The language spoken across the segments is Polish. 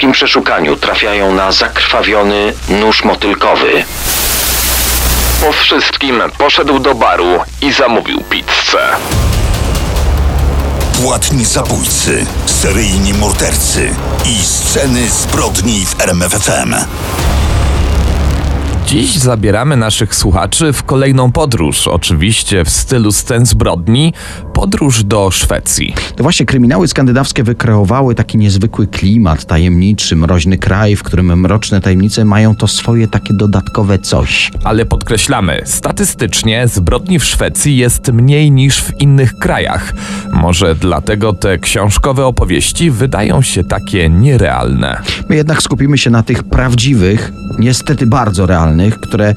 szybkim przeszukaniu trafiają na zakrwawiony nóż motylkowy. Po wszystkim poszedł do baru i zamówił pizzę. Płatni zabójcy, seryjni mordercy i sceny zbrodni w RMFFM. Dziś zabieramy naszych słuchaczy w kolejną podróż, oczywiście w stylu scen zbrodni, podróż do Szwecji. To właśnie kryminały skandynawskie wykreowały taki niezwykły klimat, tajemniczy, mroźny kraj, w którym mroczne tajemnice mają to swoje takie dodatkowe coś. Ale podkreślamy, statystycznie zbrodni w Szwecji jest mniej niż w innych krajach. Może dlatego te książkowe opowieści wydają się takie nierealne. My jednak skupimy się na tych prawdziwych, niestety bardzo realnych, które,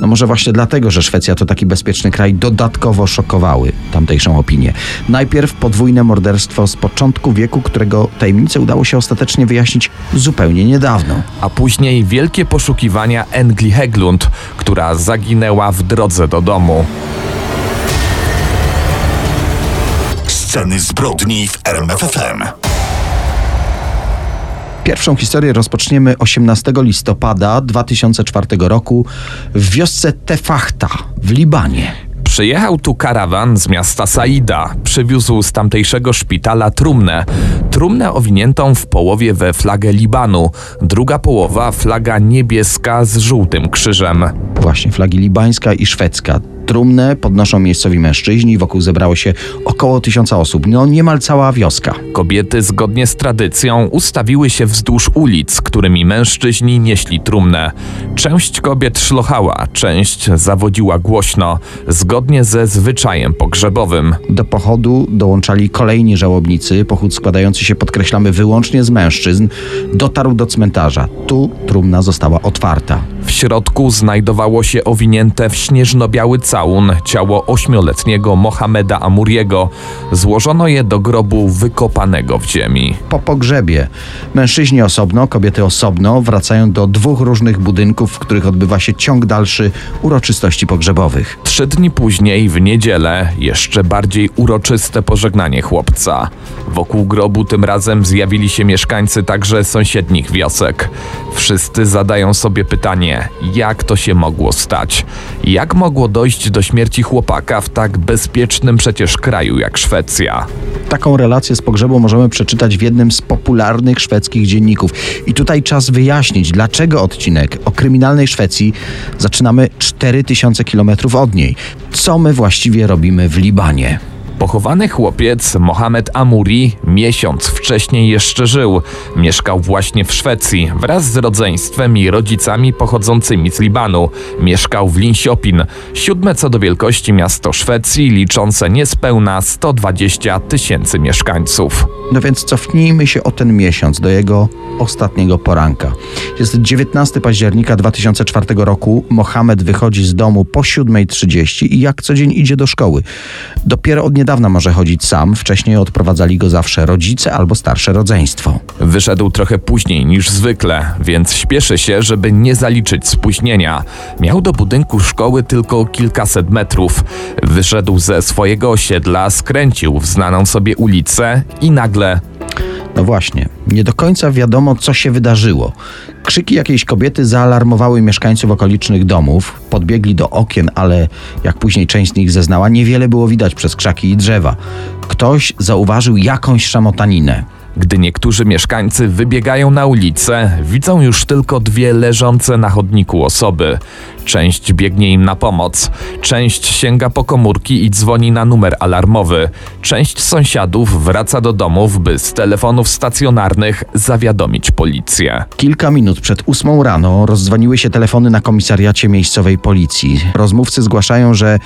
no może właśnie dlatego, że Szwecja to taki bezpieczny kraj, dodatkowo szokowały tamtejszą opinię. Najpierw podwójne morderstwo z początku wieku, którego tajemnicę udało się ostatecznie wyjaśnić zupełnie niedawno. A później wielkie poszukiwania Engli Heglund, która zaginęła w drodze do domu. Sceny zbrodni w RMFFM. Pierwszą historię rozpoczniemy 18 listopada 2004 roku w wiosce Tefachta w Libanie. Przyjechał tu karawan z miasta Saida. Przywiózł z tamtejszego szpitala trumnę. Trumnę owiniętą w połowie we flagę Libanu. Druga połowa flaga niebieska z żółtym krzyżem. Właśnie flagi libańska i szwedzka. Trumnę podnoszą miejscowi mężczyźni, wokół zebrało się około tysiąca osób, no niemal cała wioska. Kobiety zgodnie z tradycją ustawiły się wzdłuż ulic, którymi mężczyźni nieśli trumnę. Część kobiet szlochała, część zawodziła głośno, zgodnie ze zwyczajem pogrzebowym. Do pochodu dołączali kolejni żałobnicy. Pochód składający się, podkreślamy, wyłącznie z mężczyzn, dotarł do cmentarza. Tu trumna została otwarta. W środku znajdowało się owinięte w śnieżno-biały całun ciało ośmioletniego Mohameda Amuriego. Złożono je do grobu wykopanego w ziemi. Po pogrzebie mężczyźni osobno, kobiety osobno wracają do dwóch różnych budynków, w których odbywa się ciąg dalszy uroczystości pogrzebowych. Trzy dni później, w niedzielę, jeszcze bardziej uroczyste pożegnanie chłopca. Wokół grobu tym razem zjawili się mieszkańcy także sąsiednich wiosek. Wszyscy zadają sobie pytanie, jak to się mogło stać? Jak mogło dojść do śmierci chłopaka w tak bezpiecznym przecież kraju jak Szwecja? Taką relację z pogrzebu możemy przeczytać w jednym z popularnych szwedzkich dzienników. I tutaj czas wyjaśnić, dlaczego odcinek o kryminalnej Szwecji zaczynamy 4000 km od niej. Co my właściwie robimy w Libanie? Pochowany chłopiec Mohamed Amuri miesiąc wcześniej jeszcze żył. Mieszkał właśnie w Szwecji wraz z rodzeństwem i rodzicami pochodzącymi z Libanu. Mieszkał w Linköping, siódme co do wielkości miasto Szwecji, liczące niespełna 120 tysięcy mieszkańców. No więc cofnijmy się o ten miesiąc do jego ostatniego poranka. Jest 19 października 2004 roku. Mohamed wychodzi z domu po 7.30 i jak co dzień idzie do szkoły. Dopiero od niedawna może chodzić sam. Wcześniej odprowadzali go zawsze rodzice albo starsze rodzeństwo. Wyszedł trochę później niż zwykle, więc śpieszy się, żeby nie zaliczyć spóźnienia. Miał do budynku szkoły tylko kilkaset metrów. Wyszedł ze swojego osiedla, skręcił w znaną sobie ulicę i nagle No właśnie, nie do końca wiadomo, co się wydarzyło. Krzyki jakiejś kobiety zaalarmowały mieszkańców okolicznych domów. Podbiegli do okien, ale jak później część z nich zeznała, niewiele było widać przez krzaki i drzewa. Ktoś zauważył jakąś szamotaninę. Gdy niektórzy mieszkańcy wybiegają na ulicę, widzą już tylko dwie leżące na chodniku osoby. Część biegnie im na pomoc, część sięga po komórki i dzwoni na numer alarmowy. Część sąsiadów wraca do domów, by z telefonów stacjonarnych zawiadomić policję. Kilka minut przed ósmą rano rozdzwoniły się telefony na komisariacie miejscowej policji. Rozmówcy zgłaszają, że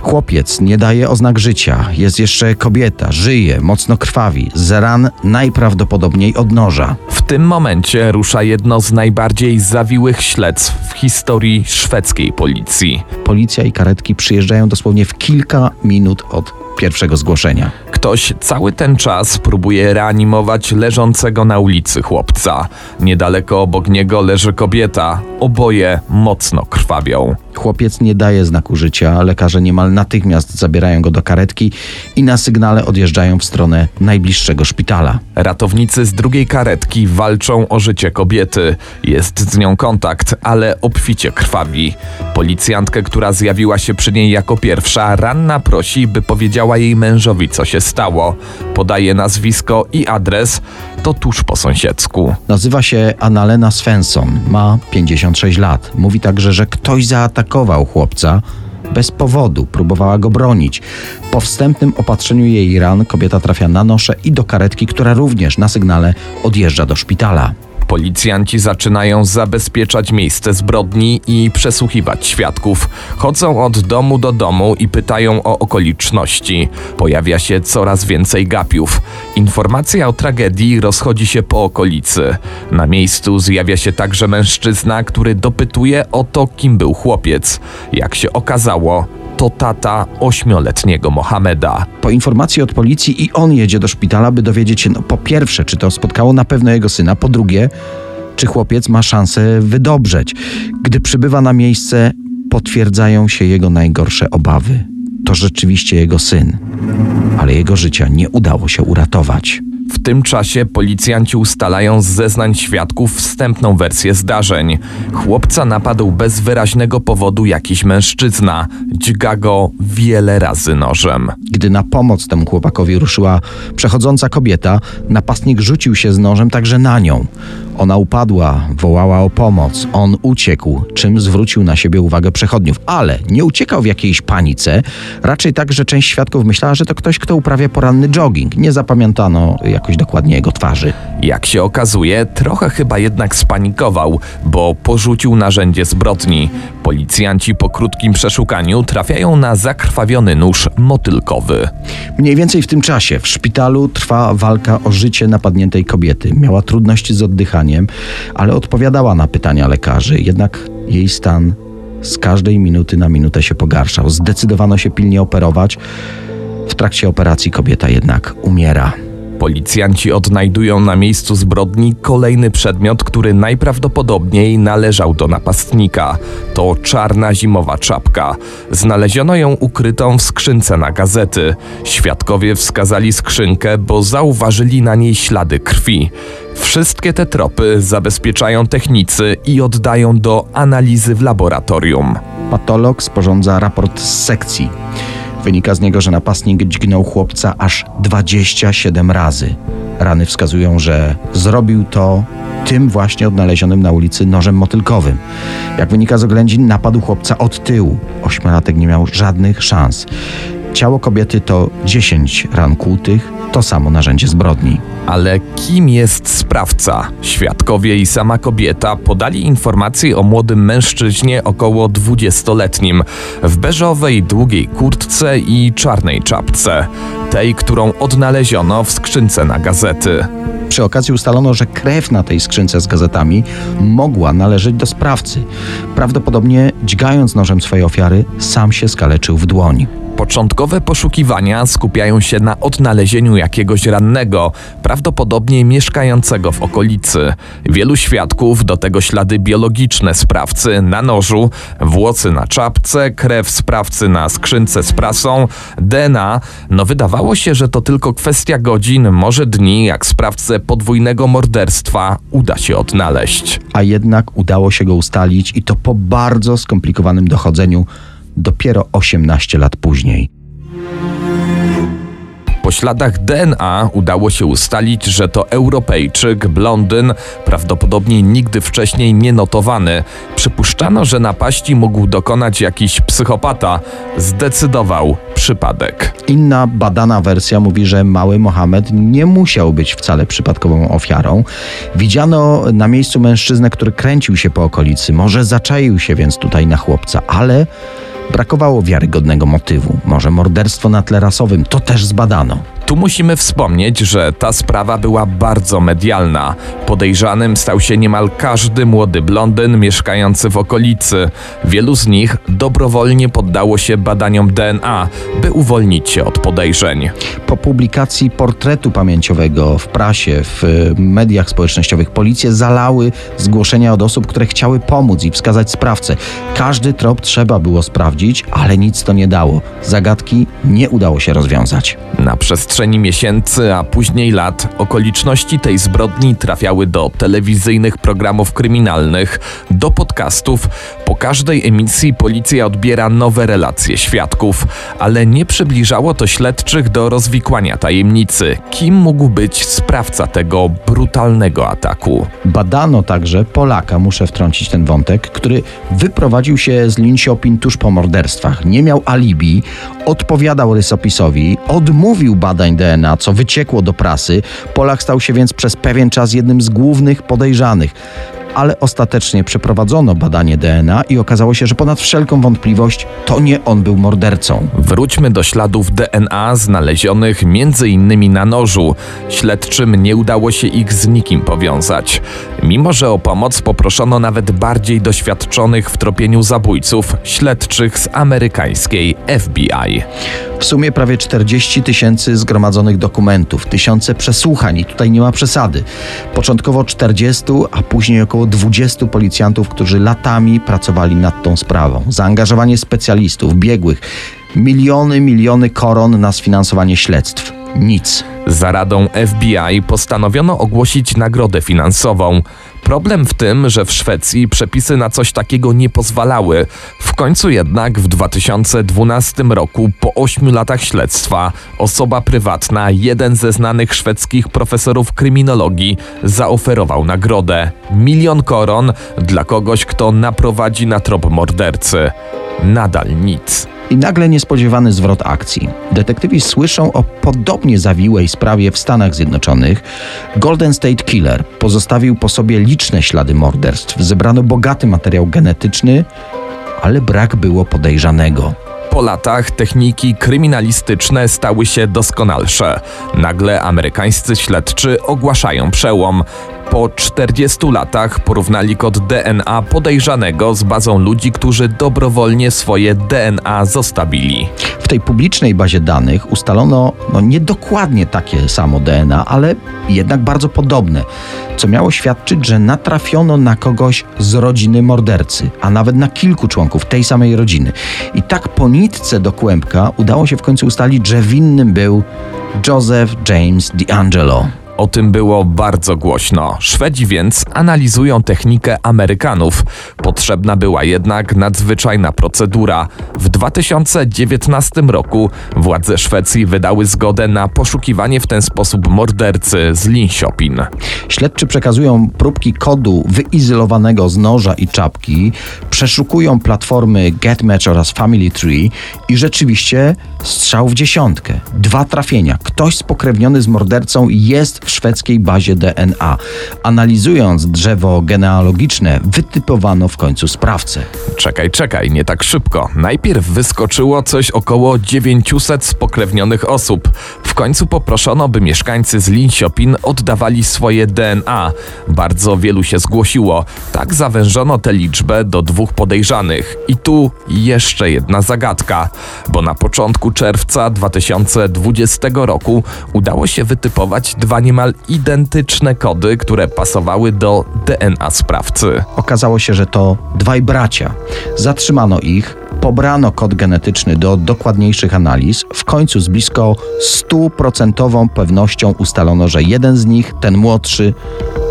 chłopiec nie daje oznak życia. Jest jeszcze kobieta, żyje, mocno krwawi, z ran najprawdopodobniej od noża. W tym momencie rusza jedno z najbardziej zawiłych śledztw w historii szwedzkiej policji. Policja i karetki przyjeżdżają dosłownie w kilka minut od pierwszego zgłoszenia. Ktoś cały ten czas próbuje reanimować leżącego na ulicy chłopca. Niedaleko obok niego leży kobieta. Oboje mocno krwawią. Chłopiec nie daje znaku życia, lekarze niemal natychmiast zabierają go do karetki i na sygnale odjeżdżają w stronę najbliższego szpitala. Ratownicy z drugiej karetki walczą o życie kobiety. Jest z nią kontakt, ale obficie krwawi. Policjantkę, która zjawiła się przy niej jako pierwsza, ranna prosi, by powiedziała jej mężowi, co się stało. Podaje nazwisko i adres, to tuż po sąsiedzku. Nazywa się Annalena Svensson, ma 56 lat. Mówi także, że ktoś zaatakował chłopca bez powodu, próbowała go bronić. Po wstępnym opatrzeniu jej ran kobieta trafia na nosze i do karetki, która również na sygnale odjeżdża do szpitala. Policjanci zaczynają zabezpieczać miejsce zbrodni i przesłuchiwać świadków. Chodzą od domu do domu i pytają o okoliczności. Pojawia się coraz więcej gapiów. Informacja o tragedii rozchodzi się po okolicy. Na miejscu zjawia się także mężczyzna, który dopytuje o to, kim był chłopiec. Jak się okazało, to tata ośmioletniego Mohameda. Po informacji od policji i on jedzie do szpitala, by dowiedzieć się, no, po pierwsze, czy to spotkało na pewno jego syna, po drugie, czy chłopiec ma szansę wydobrzeć. Gdy przybywa na miejsce, potwierdzają się jego najgorsze obawy. To rzeczywiście jego syn, ale jego życia nie udało się uratować. W tym czasie policjanci ustalają z zeznań świadków wstępną wersję zdarzeń. Chłopca napadł bez wyraźnego powodu jakiś mężczyzna. Dźga go wiele razy nożem. Gdy na pomoc temu chłopakowi ruszyła przechodząca kobieta, napastnik rzucił się z nożem także na nią. Ona upadła, wołała o pomoc. On uciekł, czym zwrócił na siebie uwagę przechodniów. Ale nie uciekał w jakiejś panice, raczej tak, że część świadków myślała, że to ktoś, kto uprawia poranny jogging. Nie zapamiętano jakoś dokładnie jego twarzy. Jak się okazuje, trochę chyba jednak spanikował, bo porzucił narzędzie zbrodni. Policjanci po krótkim przeszukaniu trafiają na zakrwawiony nóż motylkowy. Mniej więcej w tym czasie w szpitalu trwa walka o życie napadniętej kobiety. Miała trudności z oddychaniem, ale odpowiadała na pytania lekarzy. Jednak jej stan z każdej minuty na minutę się pogarszał. Zdecydowano się pilnie operować. W trakcie operacji kobieta jednak umiera. Policjanci odnajdują na miejscu zbrodni kolejny przedmiot, który najprawdopodobniej należał do napastnika. To czarna zimowa czapka. Znaleziono ją ukrytą w skrzynce na gazety. Świadkowie wskazali skrzynkę, bo zauważyli na niej ślady krwi. Wszystkie te tropy zabezpieczają technicy i oddają do analizy w laboratorium. Patolog sporządza raport z sekcji. Wynika z niego, że napastnik dźgnął chłopca aż 27 razy. Rany wskazują, że zrobił to tym właśnie odnalezionym na ulicy nożem motylkowym. Jak wynika z oględzin, napadł chłopca od tyłu. Ośmiolatek nie miał żadnych szans. Ciało kobiety to 10 ran kłutych, to samo narzędzie zbrodni. Ale kim jest sprawca? Świadkowie i sama kobieta podali informacje o młodym mężczyźnie około 20-letnim w beżowej, długiej kurtce i czarnej czapce, tej, którą odnaleziono w skrzynce na gazety. Przy okazji ustalono, że krew na tej skrzynce z gazetami mogła należeć do sprawcy. Prawdopodobnie dźgając nożem swojej ofiary, sam się skaleczył w dłoń. Początkowe poszukiwania skupiają się na odnalezieniu jakiegoś rannego, prawdopodobnie mieszkającego w okolicy. Wielu świadków, do tego ślady biologiczne sprawcy na nożu, włosy na czapce, krew sprawcy na skrzynce z prasą, DNA. No wydawało się, że to tylko kwestia godzin, może dni, jak sprawcę podwójnego morderstwa uda się odnaleźć. A jednak udało się go ustalić i to po bardzo skomplikowanym dochodzeniu dopiero 18 lat później. Po śladach DNA udało się ustalić, że to Europejczyk, blondyn, prawdopodobnie nigdy wcześniej nie notowany. Przypuszczano, że napaści mógł dokonać jakiś psychopata. Zdecydował przypadek. Inna badana wersja mówi, że mały Mohamed nie musiał być wcale przypadkową ofiarą. Widziano na miejscu mężczyznę, który kręcił się po okolicy. Może zaczaił się więc tutaj na chłopca, ale brakowało wiarygodnego motywu. Może morderstwo na tle rasowym. To też zbadano. Tu musimy wspomnieć, że ta sprawa była bardzo medialna. Podejrzanym stał się niemal każdy młody blondyn mieszkający w okolicy. Wielu z nich dobrowolnie poddało się badaniom DNA, by uwolnić się od podejrzeń. Po publikacji portretu pamięciowego w prasie, w mediach społecznościowych, policje zalały zgłoszenia od osób, które chciały pomóc i wskazać sprawcę. Każdy trop trzeba było sprawdzić, ale nic to nie dało. Zagadki nie udało się rozwiązać. Na przestrzeni przestrzeni miesięcy, a później lat okoliczności tej zbrodni trafiały do telewizyjnych programów kryminalnych, do podcastów. Po każdej emisji policja odbiera nowe relacje świadków, ale nie przybliżało to śledczych do rozwikłania tajemnicy. Kim mógł być sprawca tego brutalnego ataku? Badano także Polaka, muszę wtrącić ten wątek, który wyprowadził się z Linköping tuż po morderstwach. Nie miał alibi, odpowiadał rysopisowi, odmówił badań DNA, co wyciekło do prasy. Polak stał się więc przez pewien czas jednym z głównych podejrzanych ale ostatecznie przeprowadzono badanie DNA i okazało się, że ponad wszelką wątpliwość to nie on był mordercą. Wróćmy do śladów DNA znalezionych m.in. na nożu. Śledczym nie udało się ich z nikim powiązać. Mimo, że o pomoc poproszono nawet bardziej doświadczonych w tropieniu zabójców, śledczych z amerykańskiej FBI. W sumie prawie 40 tysięcy zgromadzonych dokumentów, tysiące przesłuchań i tutaj nie ma przesady. Początkowo 40, a później około 20 policjantów, którzy latami pracowali nad tą sprawą. Zaangażowanie specjalistów, biegłych, miliony, miliony koron na sfinansowanie śledztw. Nic. Za radą FBI postanowiono ogłosić nagrodę finansową. Problem w tym, że w Szwecji przepisy na coś takiego nie pozwalały. W końcu jednak w 2012 roku, po 8 latach śledztwa, osoba prywatna, jeden ze znanych szwedzkich profesorów kryminologii, zaoferował nagrodę milion koron dla kogoś, kto naprowadzi na trop mordercy. Nadal nic. I nagle niespodziewany zwrot akcji. Detektywi słyszą o podobnie zawiłej sprawie w Stanach Zjednoczonych. Golden State Killer pozostawił po sobie liczne ślady morderstw. Zebrano bogaty materiał genetyczny, ale brak było podejrzanego. Po latach techniki kryminalistyczne stały się doskonalsze. Nagle amerykańscy śledczy ogłaszają przełom. Po 40 latach porównali kod DNA podejrzanego z bazą ludzi, którzy dobrowolnie swoje DNA zostawili. W tej publicznej bazie danych ustalono no, niedokładnie takie samo DNA, ale jednak bardzo podobne, co miało świadczyć, że natrafiono na kogoś z rodziny mordercy, a nawet na kilku członków tej samej rodziny. I tak po nitce do kłębka udało się w końcu ustalić, że winnym był Joseph James DeAngelo. O tym było bardzo głośno. Szwedzi więc analizują technikę Amerykanów. Potrzebna była jednak nadzwyczajna procedura. W 2019 roku władze Szwecji wydały zgodę na poszukiwanie w ten sposób mordercy z Linköping. Śledczy przekazują próbki kodu wyizolowanego z noża i czapki, przeszukują platformy GetMatch oraz Family Tree i rzeczywiście strzał w dziesiątkę. Dwa trafienia. Ktoś spokrewniony z mordercą jest w szwedzkiej bazie DNA. Analizując drzewo genealogiczne, wytypowano w końcu sprawcę. Czekaj, czekaj, nie tak szybko. Najpierw wyskoczyło coś około 900 spokrewnionych osób. W końcu poproszono, by mieszkańcy z Linköping oddawali swoje DNA. Bardzo wielu się zgłosiło. Tak zawężono tę liczbę do dwóch podejrzanych. I tu jeszcze jedna zagadka, bo na początku czerwca 2020 roku udało się wytypować dwa niemal identyczne kody, które pasowały do DNA sprawcy. Okazało się, że to dwaj bracia. Zatrzymano ich, pobrano kod genetyczny do dokładniejszych analiz. W końcu z blisko stuprocentową pewnością ustalono, że jeden z nich, ten młodszy,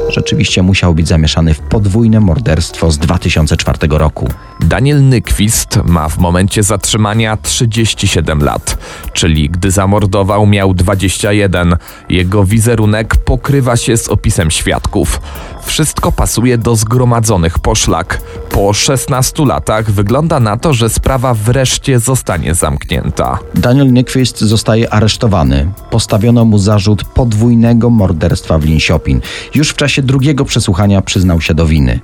rzeczywiście musiał być zamieszany w podwójne morderstwo z 2004 roku. Daniel Nyquist ma w momencie zatrzymania 37 lat, czyli gdy zamordował miał 21. Jego wizerunek pokrywa się z opisem świadków. Wszystko pasuje do zgromadzonych poszlak. Po 16 latach wygląda na to, że sprawa wreszcie zostanie zamknięta. Daniel Nyquist zostaje aresztowany. Postawiono mu zarzut podwójnego morderstwa w Linköping. Już w czasie drugiego przesłuchania przyznał się do winy.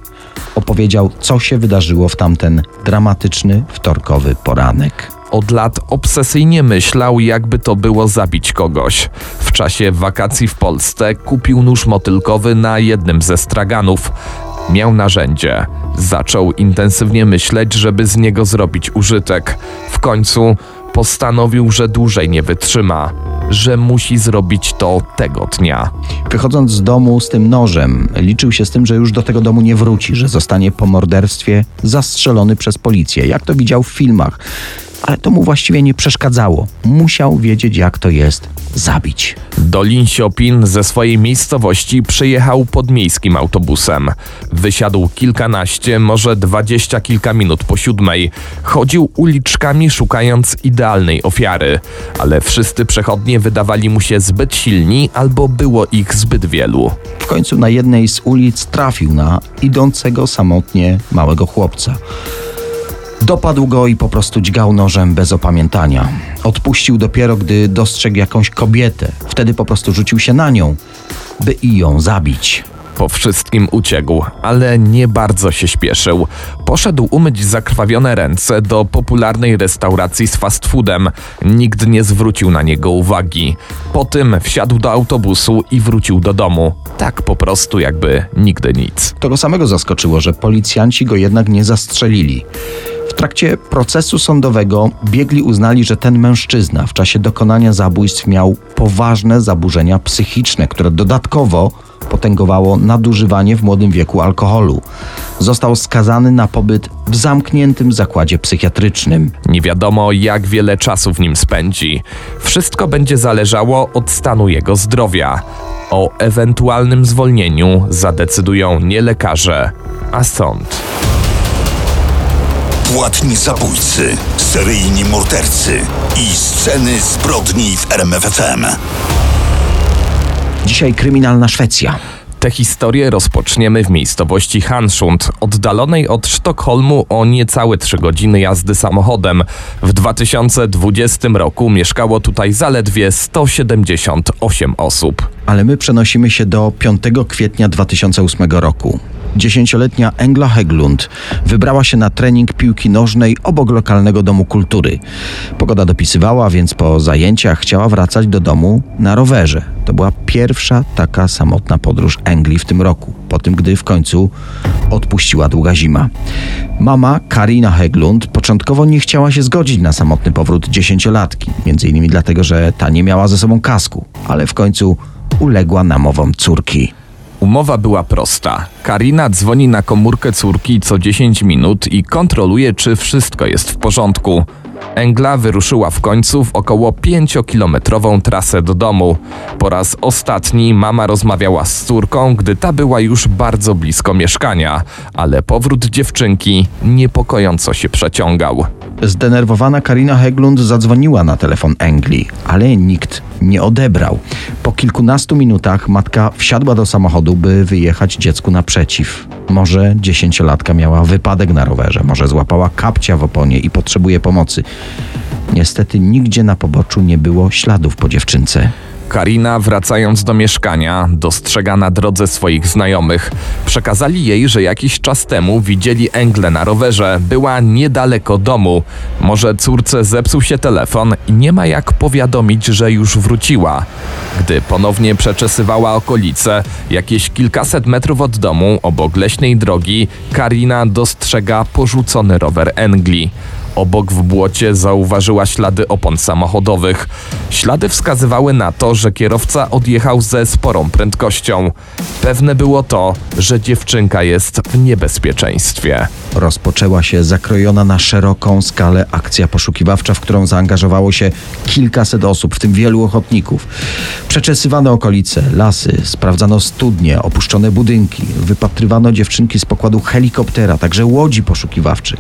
Opowiedział, co się wydarzyło w tamten dramatyczny wtorkowy poranek. Od lat obsesyjnie myślał, jakby to było zabić kogoś. W czasie wakacji w Polsce kupił nóż motylkowy na jednym ze straganów. Miał narzędzie. Zaczął intensywnie myśleć, żeby z niego zrobić użytek. W końcu postanowił, że dłużej nie wytrzyma, że musi zrobić to tego dnia. Wychodząc z domu z tym nożem, liczył się z tym, że już do tego domu nie wróci, że zostanie po morderstwie zastrzelony przez policję, jak to widział w filmach. Ale to mu właściwie nie przeszkadzało. Musiał wiedzieć, jak to jest zabić. Do Linsiopin ze swojej miejscowości przyjechał podmiejskim autobusem. Wysiadł kilkanaście, może dwadzieścia kilka minut po siódmej. Chodził uliczkami szukając idealnej ofiary, ale wszyscy przechodnie wydawali mu się zbyt silni albo było ich zbyt wielu. W końcu na jednej z ulic trafił na idącego samotnie małego chłopca. Dopadł go i po prostu dźgał nożem bez opamiętania. Odpuścił dopiero, gdy dostrzegł jakąś kobietę. Wtedy po prostu rzucił się na nią, by i ją zabić. Po wszystkim uciekł, ale nie bardzo się śpieszył. Poszedł umyć zakrwawione ręce do popularnej restauracji z fast foodem. Nikt nie zwrócił na niego uwagi. Po tym wsiadł do autobusu i wrócił do domu. Tak po prostu, jakby nigdy nic. To go samego zaskoczyło, że policjanci go jednak nie zastrzelili. W trakcie procesu sądowego biegli uznali, że ten mężczyzna w czasie dokonania zabójstw miał poważne zaburzenia psychiczne, które dodatkowo potęgowało nadużywanie w młodym wieku alkoholu. Został skazany na pobyt w zamkniętym zakładzie psychiatrycznym. Nie wiadomo, jak wiele czasu w nim spędzi. Wszystko będzie zależało od stanu jego zdrowia. O ewentualnym zwolnieniu zadecydują nie lekarze, a sąd. Płatni zabójcy, seryjni mordercy i sceny zbrodni w RMFFM. Dzisiaj kryminalna Szwecja. Tę historię rozpoczniemy w miejscowości Hansund, oddalonej od Sztokholmu o niecałe 3 godziny jazdy samochodem. W 2020 roku mieszkało tutaj zaledwie 178 osób. Ale my przenosimy się do 5 kwietnia 2008 roku. Dziesięcioletnia Engla Heglund wybrała się na trening piłki nożnej obok lokalnego domu kultury. Pogoda dopisywała, więc po zajęciach chciała wracać do domu na rowerze. To była pierwsza taka samotna podróż Engli w tym roku, po tym gdy w końcu odpuściła długa zima. Mama Karina Heglund początkowo nie chciała się zgodzić na samotny powrót dziesięciolatki, między innymi dlatego, że ta nie miała ze sobą kasku, ale w końcu uległa namowom córki. Umowa była prosta. Karina dzwoni na komórkę córki co 10 minut i kontroluje, czy wszystko jest w porządku. Engla wyruszyła w końcu w około 5-kilometrową trasę do domu. Po raz ostatni mama rozmawiała z córką, gdy ta była już bardzo blisko mieszkania, ale powrót dziewczynki niepokojąco się przeciągał. Zdenerwowana Karina Heglund zadzwoniła na telefon Engli, ale nikt nie odebrał. Po kilkunastu minutach matka wsiadła do samochodu, by wyjechać dziecku naprzeciw. Może dziesięciolatka miała wypadek na rowerze, może złapała kapcia w oponie i potrzebuje pomocy. Niestety nigdzie na poboczu nie było śladów po dziewczynce. Karina, wracając do mieszkania, dostrzega na drodze swoich znajomych. Przekazali jej, że jakiś czas temu widzieli Englę na rowerze. Była niedaleko domu. Może córce zepsuł się telefon i nie ma jak powiadomić, że już wróciła. Gdy ponownie przeczesywała okolice, jakieś kilkaset metrów od domu, obok leśnej drogi, Karina dostrzega porzucony rower Engli. Obok w błocie zauważyła ślady opon samochodowych. Ślady wskazywały na to, że kierowca odjechał ze sporą prędkością. Pewne było to, że dziewczynka jest w niebezpieczeństwie. Rozpoczęła się zakrojona na szeroką skalę akcja poszukiwawcza, w którą zaangażowało się kilkaset osób, w tym wielu ochotników. Przeczesywano okolice, lasy, sprawdzano studnie, opuszczone budynki, wypatrywano dziewczynki z pokładu helikoptera, także łodzi poszukiwawczych.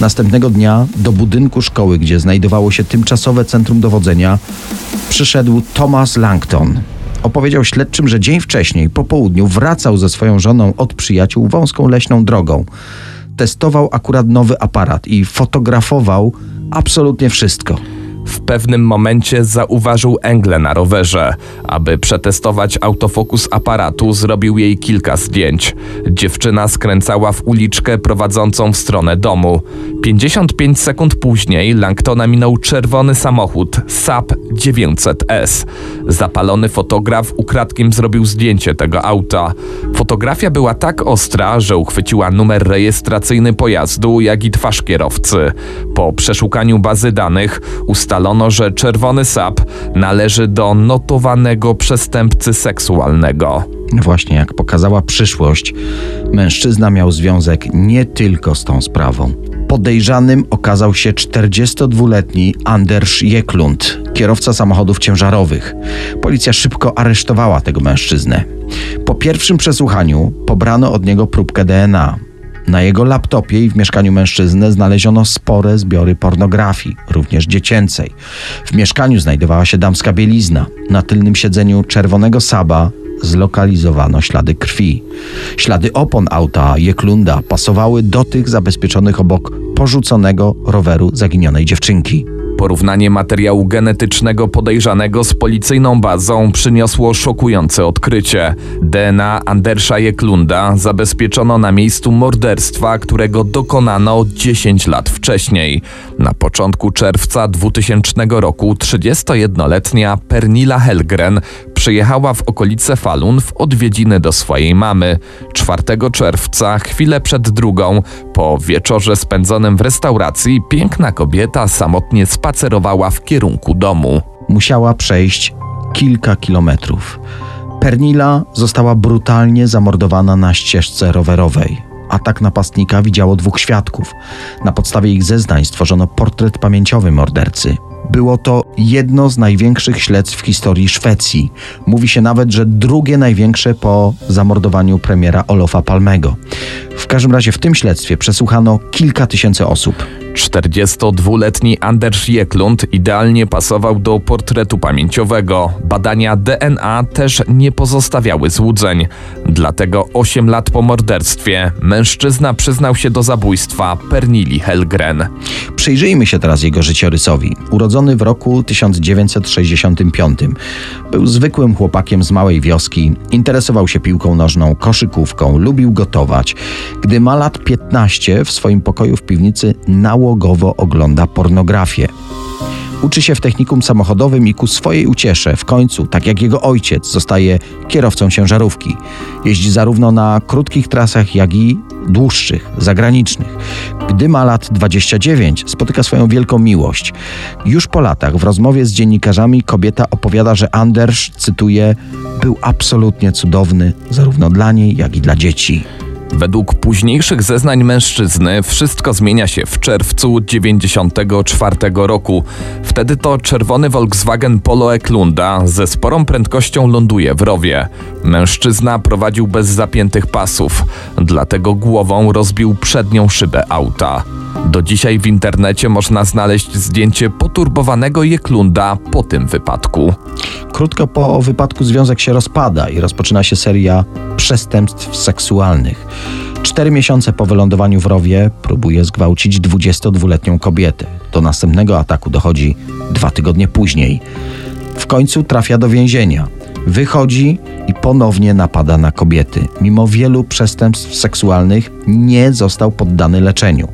Następnego dnia do budynku szkoły, gdzie znajdowało się tymczasowe centrum dowodzenia, przyszedł Thomas Langton. Opowiedział śledczym, że dzień wcześniej, po południu, wracał ze swoją żoną od przyjaciół wąską leśną drogą. Testował akurat nowy aparat i fotografował absolutnie wszystko. W pewnym momencie zauważył Englę na rowerze. Aby przetestować autofokus aparatu, zrobił jej kilka zdjęć. Dziewczyna skręcała w uliczkę prowadzącą w stronę domu. 55 sekund później Langtona minął czerwony samochód Saab 900S. Zapalony fotograf ukradkiem zrobił zdjęcie tego auta. Fotografia była tak ostra, że uchwyciła numer rejestracyjny pojazdu, jak i twarz kierowcy. Po przeszukaniu bazy danych ustalono, że czerwony Saab należy do notowanego przestępcy seksualnego. Właśnie jak pokazała przyszłość, mężczyzna miał związek nie tylko z tą sprawą. Podejrzanym okazał się 42-letni Anders Jeklund, kierowca samochodów ciężarowych. Policja szybko aresztowała tego mężczyznę. Po pierwszym przesłuchaniu pobrano od niego próbkę DNA. Na jego laptopie i w mieszkaniu mężczyzny znaleziono spore zbiory pornografii, również dziecięcej. W mieszkaniu znajdowała się damska bielizna. Na tylnym siedzeniu czerwonego Saba zlokalizowano ślady krwi. Ślady opon auta Jeklunda pasowały do tych zabezpieczonych obok porzuconego roweru zaginionej dziewczynki. Porównanie materiału genetycznego podejrzanego z policyjną bazą przyniosło szokujące odkrycie. DNA Andersa Jeklunda zabezpieczono na miejscu morderstwa, którego dokonano 10 lat wcześniej. Na początku czerwca 2000 roku 31-letnia Pernila Helgren przyjechała w okolice Falun w odwiedziny do swojej mamy. 4 czerwca, chwilę przed drugą, po wieczorze spędzonym w restauracji, piękna kobieta samotnie spacerowała w kierunku domu. Musiała przejść kilka kilometrów. Pernila została brutalnie zamordowana na ścieżce rowerowej. Atak napastnika widziało dwóch świadków. Na podstawie ich zeznań stworzono portret pamięciowy mordercy. Było to jedno z największych śledztw w historii Szwecji. Mówi się nawet, że drugie największe po zamordowaniu premiera Olofa Palmego. W każdym razie w tym śledztwie przesłuchano kilka tysięcy osób. 42-letni Anders Jeklund idealnie pasował do portretu pamięciowego. Badania DNA też nie pozostawiały złudzeń. Dlatego 8 lat po morderstwie mężczyzna przyznał się do zabójstwa Pernili Helgren. Przyjrzyjmy się teraz jego życiorysowi. Urodzony w roku 1965. Był zwykłym chłopakiem z małej wioski, interesował się piłką nożną, koszykówką, lubił gotować. Gdy ma lat 15, w swoim pokoju w piwnicy nałogowo ogląda pornografię. Uczy się w technikum samochodowym i ku swojej uciesze w końcu, tak jak jego ojciec, zostaje kierowcą ciężarówki. Jeździ zarówno na krótkich trasach, jak i dłuższych, zagranicznych. Gdy ma lat 29, spotyka swoją wielką miłość. Już po latach, w rozmowie z dziennikarzami, kobieta opowiada, że Anders, cytuję, był absolutnie cudowny, zarówno dla niej, jak i dla dzieci. Według późniejszych zeznań mężczyzny wszystko zmienia się w czerwcu 94 roku. Wtedy to czerwony Volkswagen Polo Eklunda ze sporą prędkością ląduje w rowie. Mężczyzna prowadził bez zapiętych pasów, dlatego głową rozbił przednią szybę auta. Do dzisiaj w internecie można znaleźć zdjęcie poturbowanego Jeklunda po tym wypadku. Krótko po wypadku związek się rozpada i rozpoczyna się seria przestępstw seksualnych. Cztery miesiące po wylądowaniu w rowie próbuje zgwałcić 22-letnią kobietę. Do następnego ataku dochodzi dwa tygodnie później. W końcu trafia do więzienia. Wychodzi i ponownie napada na kobiety. Mimo wielu przestępstw seksualnych nie został poddany leczeniu.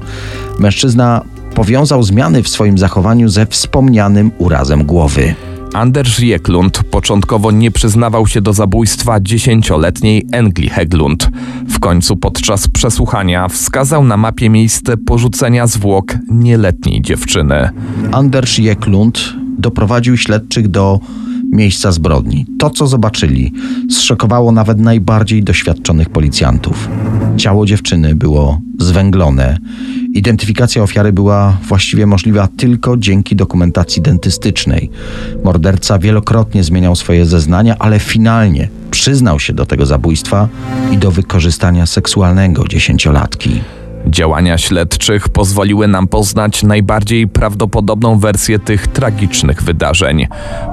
Mężczyzna powiązał zmiany w swoim zachowaniu ze wspomnianym urazem głowy. Anders Jeklund początkowo nie przyznawał się do zabójstwa dziesięcioletniej Engli Heglund. W końcu podczas przesłuchania wskazał na mapie miejsce porzucenia zwłok nieletniej dziewczyny. Anders Jeklund doprowadził śledczych do miejsca zbrodni. To, co zobaczyli, zszokowało nawet najbardziej doświadczonych policjantów. Ciało dziewczyny było zwęglone. Identyfikacja ofiary była właściwie możliwa tylko dzięki dokumentacji dentystycznej. Morderca wielokrotnie zmieniał swoje zeznania, ale finalnie przyznał się do tego zabójstwa i do wykorzystania seksualnego dziesięciolatki. Działania śledczych pozwoliły nam poznać najbardziej prawdopodobną wersję tych tragicznych wydarzeń.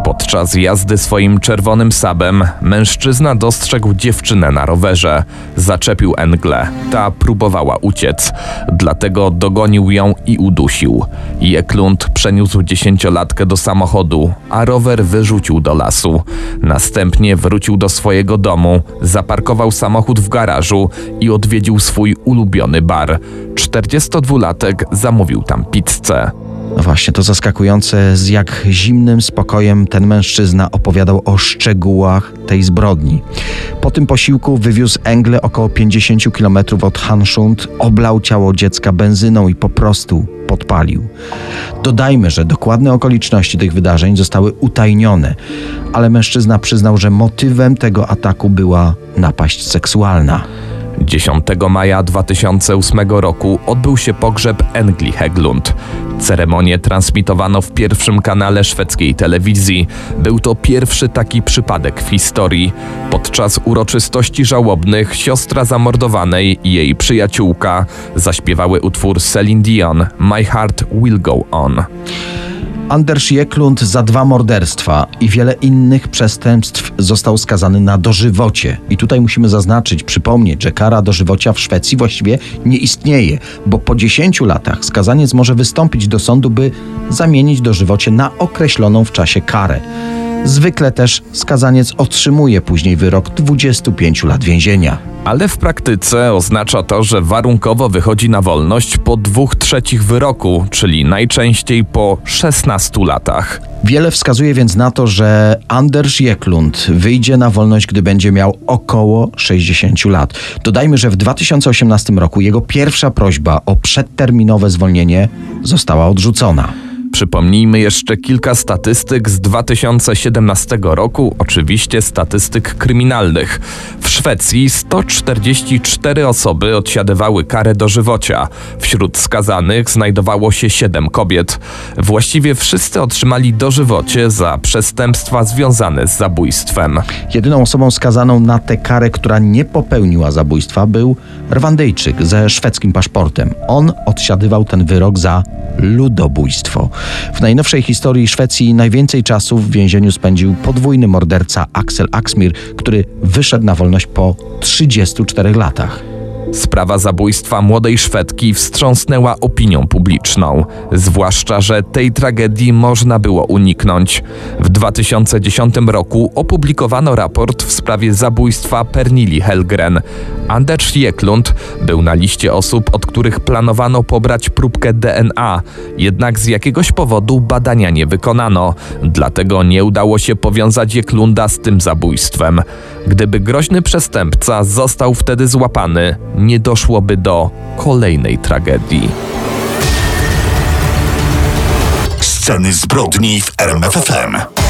Podczas jazdy swoim czerwonym sabem mężczyzna dostrzegł dziewczynę na rowerze. Zaczepił Engle. Ta próbowała uciec, dlatego dogonił ją i udusił. Jeklund przeniósł dziesięciolatkę do samochodu, a rower wyrzucił do lasu. Następnie wrócił do swojego domu, zaparkował samochód w garażu i odwiedził swój ulubiony bar. 42-latek zamówił tam pizzę. No właśnie, to zaskakujące, z jak zimnym spokojem ten mężczyzna opowiadał o szczegółach tej zbrodni. Po tym posiłku wywiózł Engle około 50 km od Hanschund, oblał ciało dziecka benzyną i po prostu podpalił. Dodajmy, że dokładne okoliczności tych wydarzeń zostały utajnione, ale mężczyzna przyznał, że motywem tego ataku była napaść seksualna. 10 maja 2008 roku odbył się pogrzeb Engli Heglund. Ceremonię transmitowano w pierwszym kanale szwedzkiej telewizji. Był to pierwszy taki przypadek w historii. Podczas uroczystości żałobnych siostra zamordowanej i jej przyjaciółka zaśpiewały utwór Celine Dion My Heart Will Go On. Anders Jeklund za dwa morderstwa i wiele innych przestępstw został skazany na dożywocie. I tutaj musimy zaznaczyć, przypomnieć, że kara dożywocia w Szwecji właściwie nie istnieje, bo po 10 latach skazaniec może wystąpić do sądu, by zamienić dożywocie na określoną w czasie karę. Zwykle też skazaniec otrzymuje później wyrok 25 lat więzienia. Ale w praktyce oznacza to, że warunkowo wychodzi na wolność po dwóch trzecich wyroku, czyli najczęściej po 16 latach. Wiele wskazuje więc na to, że Anders Jeklund wyjdzie na wolność, gdy będzie miał około 60 lat. Dodajmy, że w 2018 roku jego pierwsza prośba o przedterminowe zwolnienie została odrzucona. Przypomnijmy jeszcze kilka statystyk z 2017 roku, oczywiście statystyk kryminalnych. W Szwecji 144 osoby odsiadywały karę dożywocia. Wśród skazanych znajdowało się 7 kobiet. Właściwie wszyscy otrzymali dożywocie za przestępstwa związane z zabójstwem. Jedyną osobą skazaną na tę karę, która nie popełniła zabójstwa, był Rwandyjczyk ze szwedzkim paszportem. On odsiadywał ten wyrok za ludobójstwo. W najnowszej historii Szwecji najwięcej czasu w więzieniu spędził podwójny morderca Axel Axmir, który wyszedł na wolność po 34 latach. Sprawa zabójstwa młodej Szwedki wstrząsnęła opinią publiczną, zwłaszcza, że tej tragedii można było uniknąć. W 2010 roku opublikowano raport w sprawie zabójstwa Pernili Helgren. Anders Jeklund był na liście osób, od których planowano pobrać próbkę DNA, jednak z jakiegoś powodu badania nie wykonano, dlatego nie udało się powiązać Jeklunda z tym zabójstwem. Gdyby groźny przestępca został wtedy złapany, nie doszłoby do kolejnej tragedii. Sceny zbrodni w RMFFM.